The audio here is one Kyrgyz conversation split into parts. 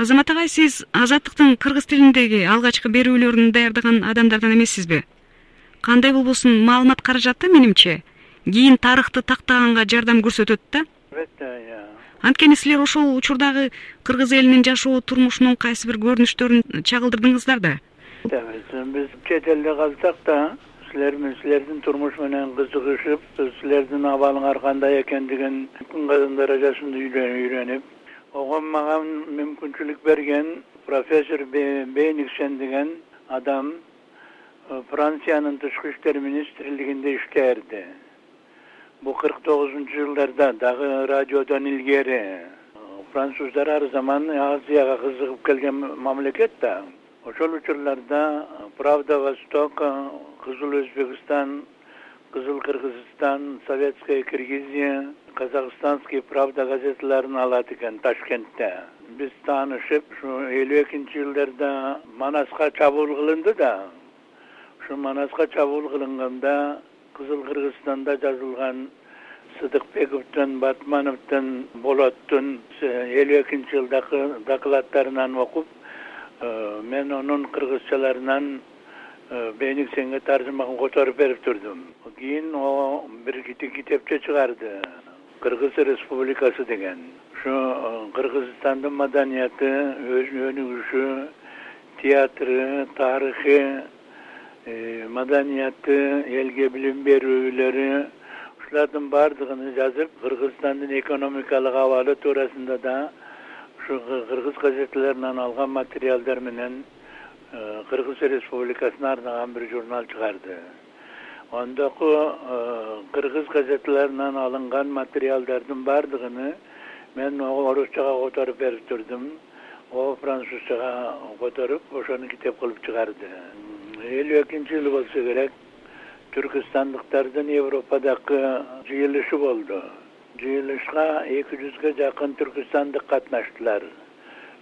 азамат агай сиз азаттыктын кыргыз тилиндеги алгачкы берүүлөрүн даярдаган адамдардан эмессизби? Кандай болбосун маалымат каражаты менимче? Кийин тарыхты тактаганга жардам көрсөтөт да? Албетте э анткени силер ошол учурдагы кыргыз элинин жашоо турмушунун кайсы бир көрүнүштөрүн чагылдырдыңыздар да? Биз чет элде калсак да силер силердин турмуш менен кызыгышып силердин абалыңар кандай экендигин даражасында үйрөнүп ого мага мүмкүнчүлүк берген профессор бейниксен деген адам э, франциянын тышкы иштер министрлигинде иштээрди бул кырк тогузунчу жылдарда дагы радиодон илгери француздар ар заман азияга кызыгып келген мамлекет да. Ошол учурларда правда восток кызыл өзбекстан кызыл кыргызстан советская киргизия казакстанский правда газеталарын алат экен ташкентте. Биз таанышып ушу элүү экинчи жылдарда манаска чабуул кылынды да. Ушул манаска чабуул кылынганда кызыл кыргызстанда жазылган сыдыкбековдун батмановдун болоттун элүү экинчи жылдагы докладдарын окуп э, мен анун кыргызчаларынан э, бейниксенге таржымаын которуп берип турдум. Кийин бир китепче чыгарды кыргыз республикасы деген. Ушу э, кыргызстандын маданияты өнүгүшү театры тарыхы э, маданияты элге билим берүүлөрү ушулардын баардыгын жазып кыргызстандын экономикалык абалы туурасында да ушу кыргыз газеталарынан алган материалдар менен э, кыргыз республикасына арнаган бир журнал чыгарды ондоку э, кыргыз газеталарынан алынган материалдардын баардыгыны мен орусчага которуп берип турдум. О французчага которуп ошону китеп кылып чыгарды. Элүү экинчи жыл болсо керек. Түркүстандыктардын европадагы жыйылышы болду. Жыйылышка эки жүзгө жакын түркүстандык катнаштылар.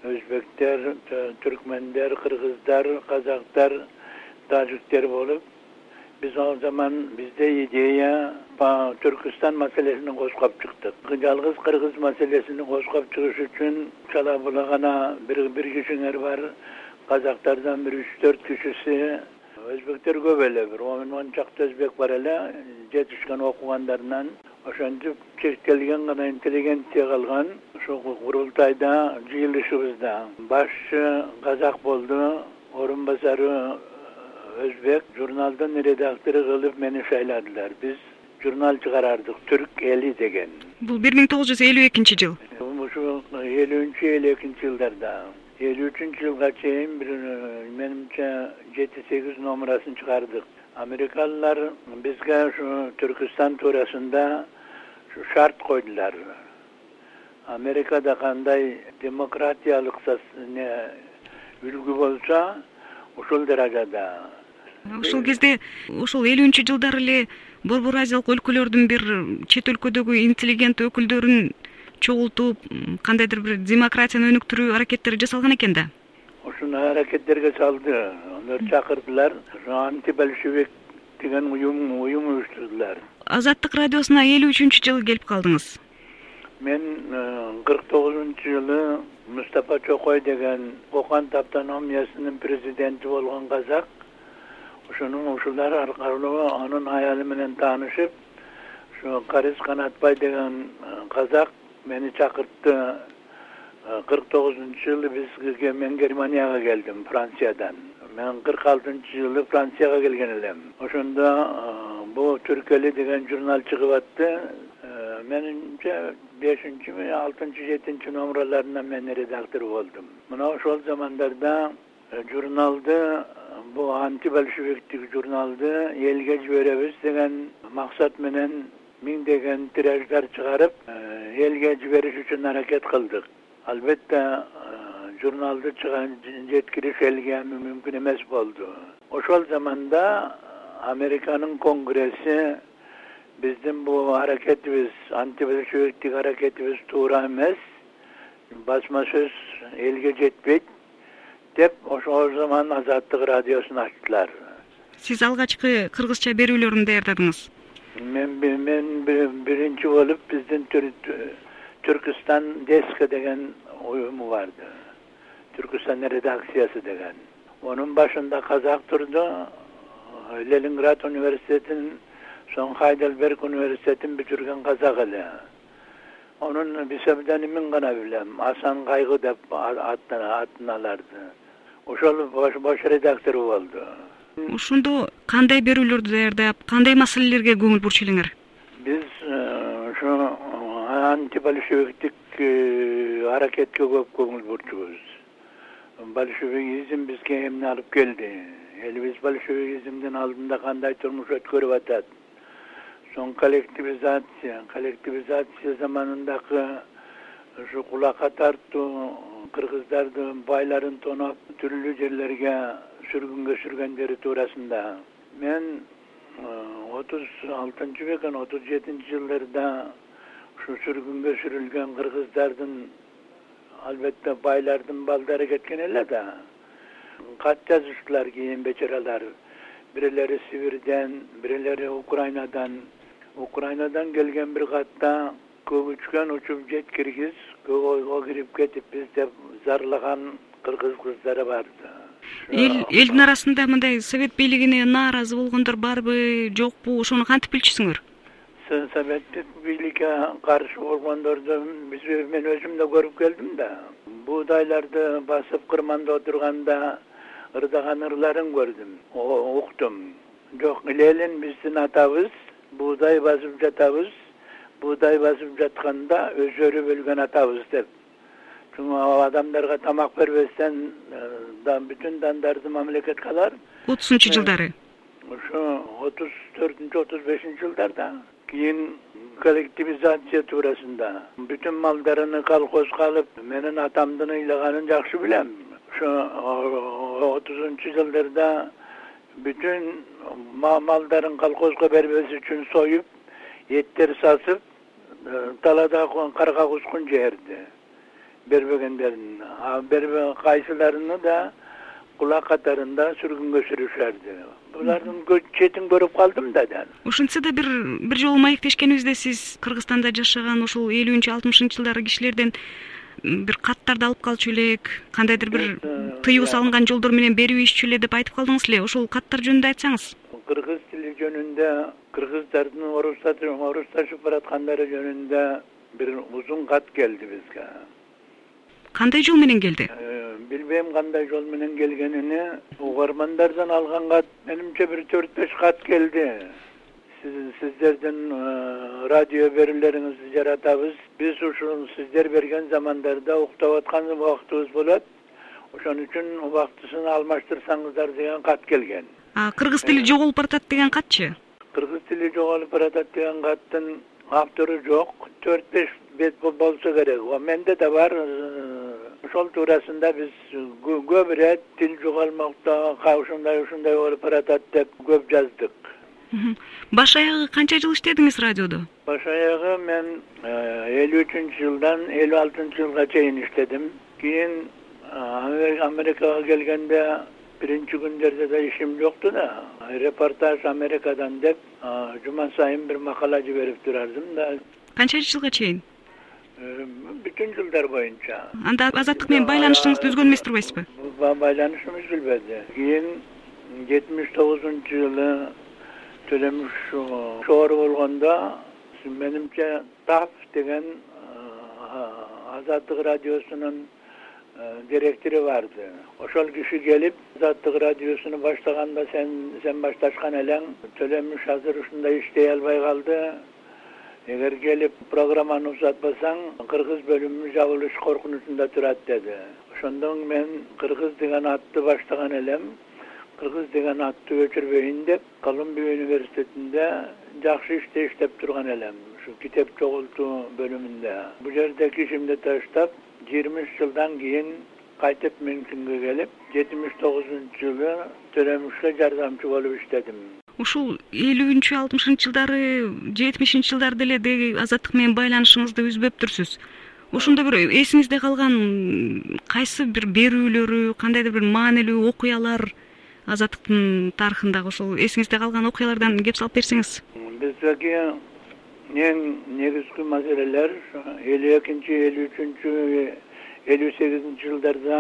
Өзбектер түркмендер кыргыздар казактар тажиктер болуп биз ал заман бизде идея түркүстан маселесин козгоп чыктык. Жалгыз кыргыз маселесин козгоп чыгыш үчүн чала була гана бир кишиңер бар. Казактардан бир үч төрт кишиси. Өзбектер көп эле бир он он чакты өзбек бар эле жетишкен окугандарынан. Ошентип чектелген гана интеллигенция калган. Ошол курултайда жыйылышыбызда башчы казак болду орун басары өзбек журналдын редактору кылып мени шайладылар. Биз журнал чыгарардык. Түрк эли деген. Бул бир миң тогуз жүз элүү экинчи жыл. Ушул элүүнчү элүү экинчи жылдарда. Элүү үчүнчү жылга чейин бир менимче жети сегиз номерасын чыгардык. Америкалылар бизге ушу түркүстан туурасында ушу шарт койдулар. Америкада кандай демократиялык үлгү болсо ушул даражада ошол кезде ошол элүүнчү жылдары эле борбор азиялык өлкөлөрдүн бир чет өлкөдөгү интеллигент өкүлдөрүн чогултуп кандайдыр бир демократияны өнүктүрүү аракеттери жасалган экен да? Ушундай аракеттерге салды. Алар чакырдылар. Антибольшевик деген уюм уюм уюштурдулар. Азаттык радиосуна элүү үчүнчү жылы келип калдыңыз. Мен э, кырк тогузунчу жылы мустапа чокой деген кокан автономиясынын президенти болгон казак ошонун ушулар аркылуу анын аялы менен таанышып ушу карис канатбай деген э, казак мени чакыртты. Э, кырк тогузунчу жылы биз мен германияга келдим франциядан мен кырк алтынчы жылы францияга келген элем. Ошондо э, бул түрк эли деген журнал чыгып атты. Менимче бешинчи алтынчы жетинчи номерларына мен редактор болдум. Мына ошол замандарда журналды бул антибольшевиктик журналды элге жиберебиз деген максат менен миңдеген тираждар чыгарып э, элге жибериш үчүн аракет кылдык. Албетте э, журналды жеткириш элге мүмкүн эмес болду. Ошол заманда американын конгресси биздин бул аракетибиз антибольшевиктик аракетибиз туура эмес. Басма сөз элге жетпейт деп ошол заман азаттык радиосун ачтылар сиз алгачкы кыргызча берүүлөрүн даярдадыңыз. Мен мен биринчи болуп биздин түркүстан деска деген уюму барды. Түркистан редакциясы деген. Анын башында казак турду ленинград университетин соң хайдельберг университетин бүтүргөн казак эле анын псевдонимин гана билем асан кайгы деп атын аларды ошол бош редактор болду ошондо кандай берүүлөрдү даярдап кандай маселелерге көңүл бурчу элеңер биз ушу э, антибольшевиктик э, аракетке көп көңүл бурчубуз большевикизм бизге эмне алып келди? Элибиз большевикизмдин алдында кандай турмуш өткөрүп атат? Соң коллективизация коллективизация заманындагы ушу кулакка тартуу кыргыздарды байларын тоноп түрлүү жерлерге сүргүнгө сүргөндөрү туурасында. Мен э, отуз алтынчы бекен отуз жетинчи жылдарда ушу сүргүнгө сүрүлгөн кыргыздардын албетте байлардын балдары кеткен эле да. Кат жазыштылар кийин бечаралар. Бирелери сибирден бирелери украинадан. Украинадан келген бир катта көк учкан учуп жеткиргиз көк ойго кирип кетиппиз деп зарлаган кыргыз кыздары барды. Эл элдин арасында мындай совет бийлигине нааразы болгондор барбы жокпу ошону кантип билчүсүңөр? Советтик бийликке каршы болгондорду биз мен өзүм да көрүп келдим да. Буудайларды басып кырманда отурганда ырдаган ырларын көрдүм уктум. Жок ленин биздин атабыз буудай басып жатабыз буудай басып жатканда өздөрү бөлгөн атабыз деп. Адамдарга тамак бербестен э, бүтүн дандарды мамлекетке алар отузунчу э, жылдары. ошо отуз төртүнчү отуз бешинчи жылдарда кийин коллективизация туурасында бүтүн малдарын колхозго алып менин атамдын ыйлаганын жакшы билем. Ошо отузунчу жылдарда бүтүн малдарын колхозго бербеш үчүн союп эттер сасып талаада карга кускун жээрди бербегендерин бербе кайсыларыны да кулак катарында сүргүнгө сүрүшөрдү. Булардын четин көрүп калдым да ошентсе да бир бир жолу маектешкенибизде сиз кыргызстанда жашаган ушул элүүнчү алтымышынчы жылдары кишилерден бир каттарды алып калчу элек кандайдыр бир тыюу салынган жолдор менен берип ийишчү эле деп айтып калдыңыз эле ошол каттар жөнүндө айтсаңыз. Кыргыз жөнүндө кыргыздардын орусташып бараткандары жөнүндө бир узун кат келди бизге. Кандай жол менен келди? Э, билбейм кандай жол менен келгенин угармандардан алган кат менимче бир төрт беш кат келди. Сиздердин э, радио берүүлөрүңүздү жаратабыз. Биз ушул сиздер берген замандарда уктап аткан убактыбыз болот. Ошон үчүн убактысын алмаштырсаңыздар деген кат келген кыргыз тили жоголуп баратат деген катчы кыргыз тили жоголуп баратат деген каттын автору жок. Төрт беш бет болсо керек. Менде да бар. Ошол туурасында биз көп ирет тил жоголмокто ушундай ушундай болуп баратат деп көп жаздык. Баш аягы канча жыл иштедиңиз радиодо? Баш аягы мен э, элүү үчүнчү жылдан элүү алтынчы жылга чейин иштедим. Кийин э, америкага келгенде биринчи күндөрдө да ишим жокту да. Репортаж америкадан деп э, жума сайын бир макала жиберип турардым да. Канчанчы жылга чейин? Бүтүн жылдар боюнча. Анда азаттык менен байланышыңызды үзгөн эмес турбайсызбы байланышым үзүлбөдү кийин жетимиш тогузунчу жылы төлөмүш шоору болгондо менимче таф деген азаттык радиосунун директору барды. Ошол киши келип азаттык радиосуну баштаганда сен сен башташкан элең төлөмүш азыр ушундай иштей албай калды. Эгер келип программаны узатпасаң кыргыз бөлүмү жабылыш коркунучунда турат деди. Ошондон мен кыргыз деген атты баштаган элем кыргыз деген атты өчүрбөйүн деп колумбия университетинде жакшы иште иштеп турган элем. Ушу китеп чогултуу бөлүмүндө. Бул жердеки ишимди таштап жыйырма үч жылдан кийин кайтып мюнхенге келип жетимиш тогузунчу жылы төлөмүшкө жардамчы болуп иштедим. Ушул элүүнчү алтымышынчы жылдары жетимишинчи жылдарда эле деги азаттык менен байланышыңызды үзбөптүрсүз ошондо бир эсиңизде калган кайсы бир берүүлөрү кандайдыр бир маанилүү окуялар азаттыктын тарыхындагы ошол эсиңизде калган окуялардан кеп салып берсеңиз. Биздеги эң негизги маселелер элүү экинчи элүү үчүнчү элүү сегизинчи жылдарда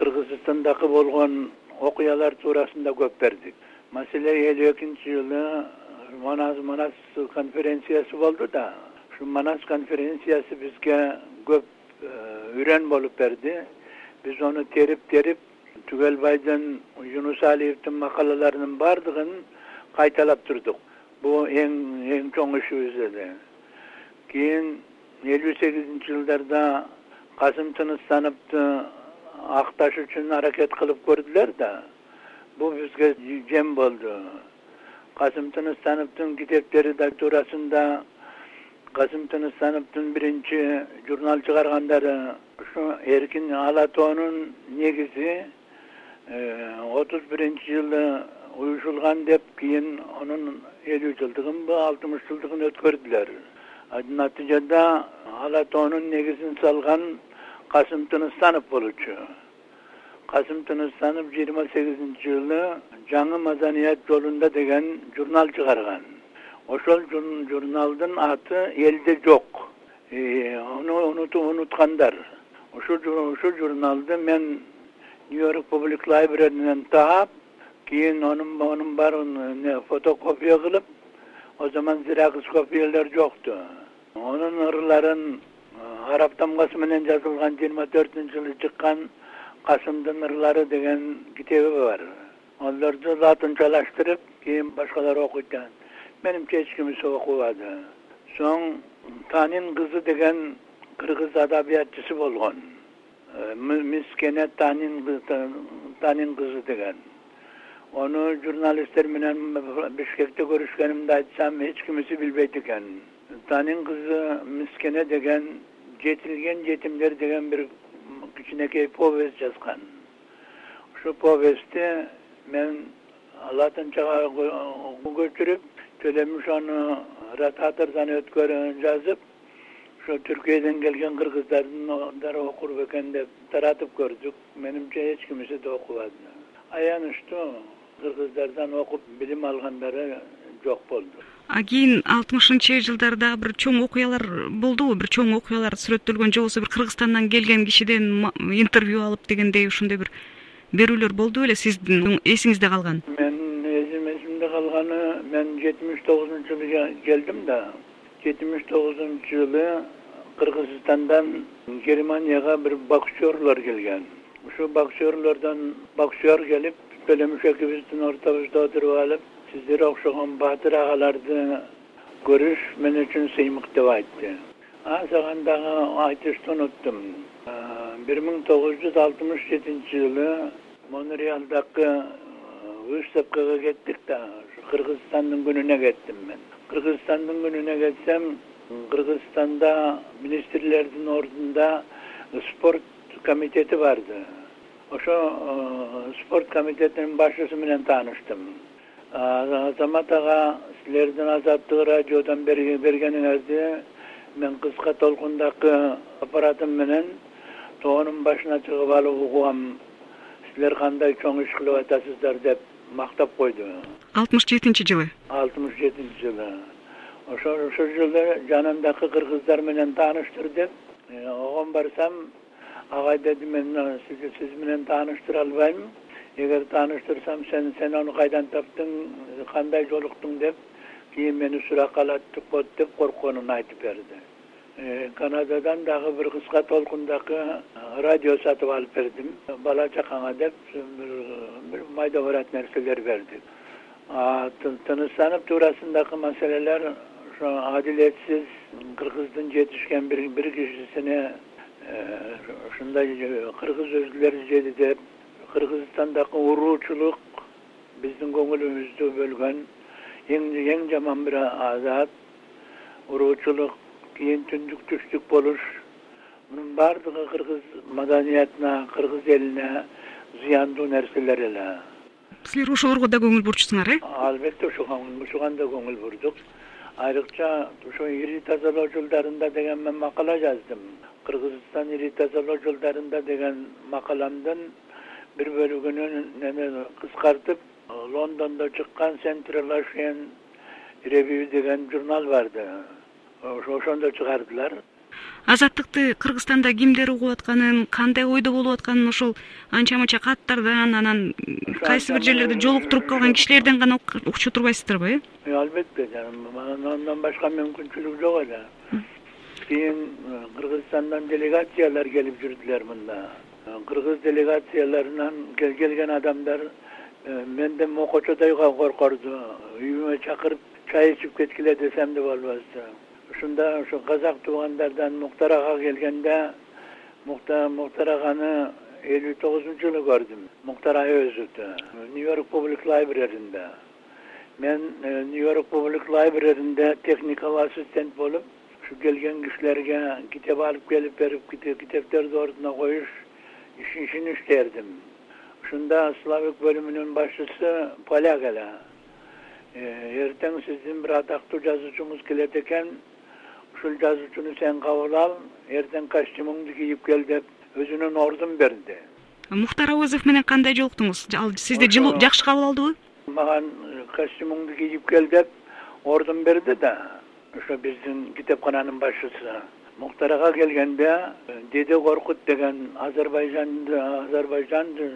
кыргызстандагы болгон окуялар туурасында көп бердик. Маселе элүү экинчи жылы манас манас конференциясы болду да. Ушу манас конференциясы бизге көп э, үйрөн болуп берди. Биз аны терип терип түгелбайдын юнусалиевдин макалаларынын баардыгын кайталап турдук бул эң эң чоң ишибиз эле. Кийин элүү сегизинчи жылдарда касым тыныстановду акташ үчүн аракет кылып көрдүлөр да. Бул бизге жем болду. Касым тыныстановдун китептери туурасында касым тыныстановдун биринчи журнал чыгаргандары ушу эркин ала тоонун негизи э, отуз биринчи жылы уюшулган деп кийин анын элүү жылдыгынбы алтымыш жылдыгын өткөрдүлөр натыйжада ала тоонун негизин салган касым тыныстанов болчу. Касым тыныстанов жыйырма сегизинчи жылы жаңы маданият жолунда деген журнал чыгарган. Ошол журналдын аты элде жок аны унуткандар. Ушул журналды мен нью йорк публик лайбраринен таап кийин анын баарын фотокопия кылып о заман зиракс копиялар жокту анын ырларын араб тамгасы менен жазылган жыйырма төртүнчү жылы чыккан касымдын ырлары деген китеби бар. Аларды латынчалаштырып кийин башкалар окуйт. Менимче эч кимиси окубады. Соң танин кызы деген кыргыз адабиятчысы болгон. Э, мискене танин танин кызы деген аны журналисттер менен бишкекте көрүшкөнүмдү айтсам эч кимиси билбейт экен. Танин кызы мискене деген жетилген жетимдер деген бир кичинекей повесть жазган. Ушул повестти мен латынчага көчүрүп аны ротатордон өткөрүп жазып ошо түркияден келген кыргыздардын окур бекен деп таратып көрдүк. Менимче эч кимиси да окубады аянычтуу кыргыздардан окуп билим алгандары жок болду. А кийин алтымышынчы жылдарда бир чоң окуялар болдубу бир чоң окуялар сүрөттөлгөн же болбосо бир кыргызстандан келген кишиден интервью алып дегендей ушундай бир берүүлөр болду беле сиздин эсиңизде калган? Мен калганы мен жетимиш тогузунчу жылы келдим да жетимиш тогузунчу жылы кыргызстандан германияга бир боксерлор келген. Ушул боксерлордон боксер келип экибиздин ортобузда отуруп алып сиздерге окшогон баатыр агаларды көрүш мен үчүн сыймык деп айтты. Саган дагы айтышты унуттум бир миң тогуз жүз алтымыш жетинчи жылы монреалдагы выставкага кеттик да кыргызстандын күнүнө кеттим мен. Кыргызстандын күнүнө кетсем кыргызстанда министрлердин ордунда спорт комитети барды ошо э, спорт комитетинин башчысы менен тааныштым азамат ага силердин азаттык радиодон бергениңерди мен кыска толкундагы аппаратым менен тоонун башына чыгып алып угам силер кандай чоң иш кылып атасыздар деп мактап койду алтымыш жетинчи жылы. Алтымыш жетинчи жылы. Ошо ошол жылы жанымдагы кыргыздар менен тааныштыр деп э, огон барсам агай деди мен сиз менен тааныштыра албайм. Эгер тааныштырсам сен сен аны кайдан таптың кандай жолуктуң деп кийин мени суракка алат деп коркконун айтып берди. Э, канададан дагы бир кыска толкундагы радио сатып алып бердим. Бала чакаңа деп бир майда барат нерселер бердик тыныстанов туурасындагы маселелер ошо адилетсиз кыргыздын жетишкен бир кишисине ушундай кыргыз өзүлөрү жеди деп кыргызстандагы уруучулук биздин көңүлүбүздү бөлгөн эң жаман бир азат уруучулук кийин түндүк түштүк болуш. Мунун баардыгы кыргыз маданиятына кыргыз элине зыяндуу нерселер эле. Силер ошолорго да көңүл бурчусуңар э? Албетте ушуга да көңүл бурдук. Айрыкча ошо ири тазалоо жолдорунда деген мен макала жаздым кыргызстан ири тазалоо жолдорунда деген макаламдын бир бөлүгүнүн кыскартып лондондо чыккан централ ревью деген журнал барды. Ошондо чыгардылар. Азаттыкты кыргызстанда кимдер угуп атканын кандай ойдо болуп атканын ошол анча мынча каттардан анан кайсы бир жерлерде жолуктуруп калган кишилерден гана укчу турбайсыздарбы э? э албетте жаным андан башка мүмкүнчүлүк жок эле кийин э, кыргызстандан делегациялар келип жүрдүлөр мында. Э, кыргыз делегацияларынан келген адамдар менден мокочодой коркорду. Үйүмө чакырып чай ичип кеткиле десем да болбосту ушунда ушу казак туугандардан муктар ага келгенде муктар аганы элүү тогузунчу жылы көрдүм муктар аөзовду нью йорк публик лайбреринде. Мен э, нью йорк публик лайбреринде техникалык ассистент болуп ушу келген кишилерге китеп алып келип берип китептерди ордуна коюш ишин иштердим ушунда славик бөлүмүнүн башчысы поляк эле. Э, эртең сиздин бир атактуу жазуучуңуз келет экен. Ушул жазуучуну сен кабыл ал эртең костюмуңду кийип кел деп өзүнүн ордун берди. Мухтар абызов менен кандай жолуктуңуз? Ал сизди жылуу жакшы кабыл алдыбы? Мага костюмуңду кийип кел деп ордун берди да ошо биздин китепкананын башчысы. Мухтар ага келгенде деде коркут деген азербайжанды азербайжандын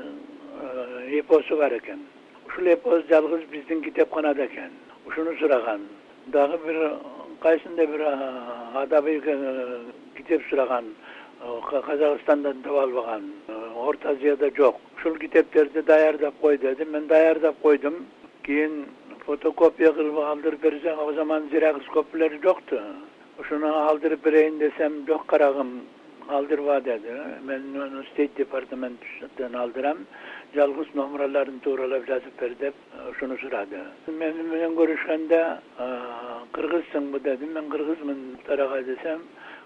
э, эпосу бар экен. Ушул эпос жалгыз биздин китепканада экен. Ушуну сураган. Дагы бир кайсындай бир э, китеп сураган э, казакстандан таба албаган э, орто азияда жок. Ушул китептерди даярдап кой деди. Мен даярдап койдум. Кийин фотокопия кылып алдырып берсең ал заман зиракс копиялер жокту ушуну алдырып берейин десем жок карагым алдырба деди мен стейт департаменттен алдырам. Жалгыз номурларын тууралап жазып бер деп ушуну сурады. Мени менен көрүшкөндө кыргызсыңбы? деди мен кыргызмын мухтар ага десем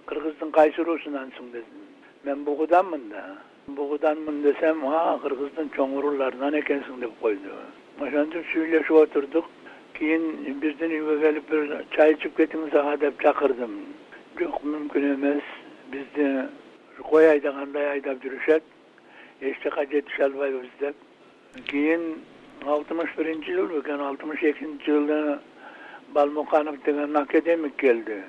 кыргыздын кайсы уруусунансың дедим. Мен бугуданмын да бугуданмын десем а кыргыздын чоң урууларынан экенсиң деп койду ошентип сүйлөшүп отурдук. Кийин биздин үйгө келип бир чай ичип кетиңиз ага деп чакырдым. Жок мүмкүн эмес. Бизди кой айдагандай айдап жүрүшөт? Эч жака жетише албайбыз деп. Кийин алтымыш биринчи жыл бекен алтымыш экинчи жылы балмуканов деген академик келди.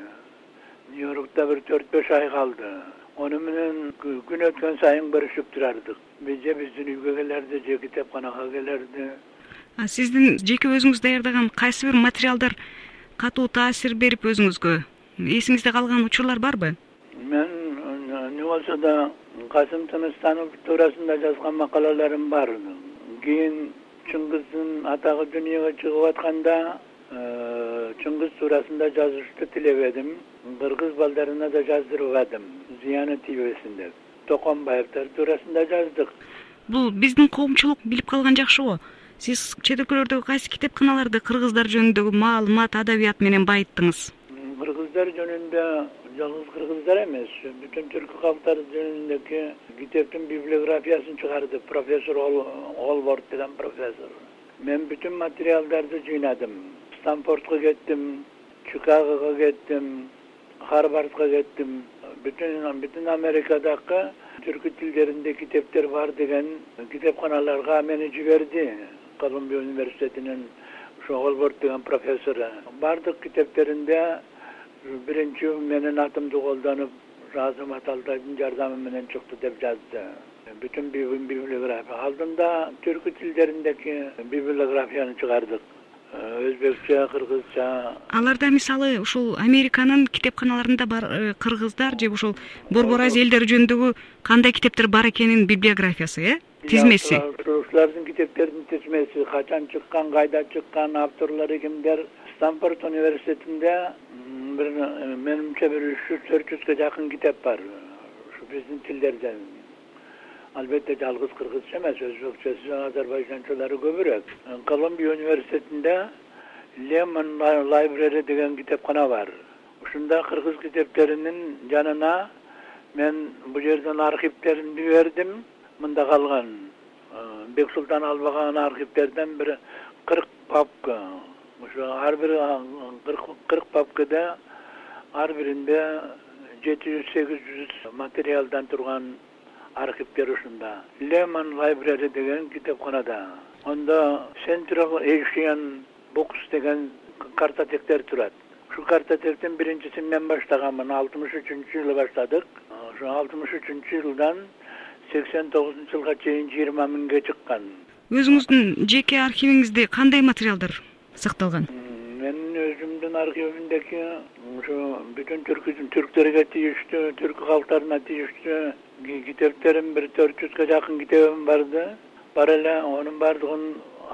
Нью йоркто бир төрт беш ай калды. Ону менен күн өткөн сайын көрүшүп турардык. Же биздин үйгө келерди же китепканага келерди сиздин жеке өзүңүз даярдаган кайсы бир материалдар катуу таасир берип өзүңүзгө? Эсиңизде калган учурлар барбы? Мен не болсо да касым тыныстанов туурасында жазган макалаларым бар. Кийин чыңгыздын атагы дүйнөгө чыгып атканда э, чыңгыз туурасында жазышты тилебедим кыргыз балдарына да жаздырбадым зыяны тийбесин деп токонбаевдер туурасында жаздык. Бул биздин коомчулук билип калган жакшы го сиз чет өлкөлөрдөгү кайсы китепканаларды кыргыздар жөнүндөгү маалымат адабият менен байыттыңыз? Кыргыздар жөнүндө жалгыз кыргыздар эмес. Бүтүн түркү калктары жөнүндөгү китептин библиографиясын чыгарды. Профессор олборд деген профессор. Мен бүтүн материалдарды жыйнадым. Стамфордко кеттим чикагого кеттим харвардга кеттим. Бүтүн бүтүн америкадагы түркү тилдеринде китептер бар деген китепканаларга мени жиберди колумбия университетинин ушу олборд деген профессору. Баардык китептеринде биринчи менин атымды колдонуп азамат алтайдын жардамы менен чыкты деп жазды. Бүтүн библиография. Алдында түркү тилдериндеги библиографияны чыгардык. Өзбекче кыргызча. Аларда мисалы ушул американын китепканаларында бар э, кыргыздар же ошол борбор азия элдери жөнүндөгү кандай китептер бар экенин библиографиясы э? Тизмеси ушулардын китептердин тизмеси качан чыккан кайда чыккан авторлору кимдер стамфорд университетинде бир э, менимче бир үч жүз төрт жүзгө жакын китеп бар. Ушу биздин тилдерден. Албетте жалгыз кыргызча эмес өзбекчеси азербайжанчалары көбүрөөк. Колумбия университетинде лемон лайбрери деген китепкана бар. Ушунда кыргыз китептеринин жанына мен бул жерден архивтеримди бердим мында калган. э, бексултан албаган архивтерден бир кырк папка ошо ар бир кырк папкада ар биринде жети жүз сегиз жүз материалдан турган архивтер ушунда. Лемон лайбрери деген китепканада ондо central asian books деген картотектер турат. Ушул картотектин биринчисинен баштаганмын. Алтымыш үчүнчү жылы баштадык. Ошо алтымыш үчүнчү жылдан сексен тогузунчу жылга чейин жыйырма миңге чыккан. Өзүңүздүн жеке архивиңизде кандай материалдар сакталган? Менин өзүмдүн архивимдеги ушу бүтүн түрк түрктөргө тийиштүү түрк калктарына тийиштүү китептерим бир төрт жүзгө жакын китебим барды. Бар эле анын баардыгын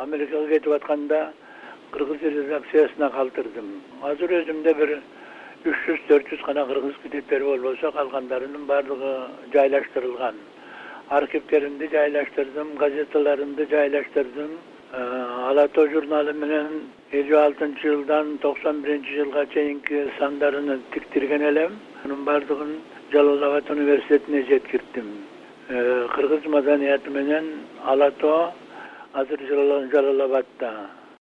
америкага кетип атканда кыргыз редакциясына калтырдым. Азыр өзүмдө бир үч жүз төрт жүз гана кыргыз китептери болбосо калгандарынын баардыгы жайлаштырылган архивтеримди жайлаштырдым газеталарымды жайлаштырдым. Э, ала тоо журналы менен элүү алтынчы жылдан токсон биринчи жылга чейинки сандарын тиктирген элем. Анын баардыгын жалал абад университетине жеткирттим. Э, кыргыз маданияты менен ала тоо азыр жалал абадта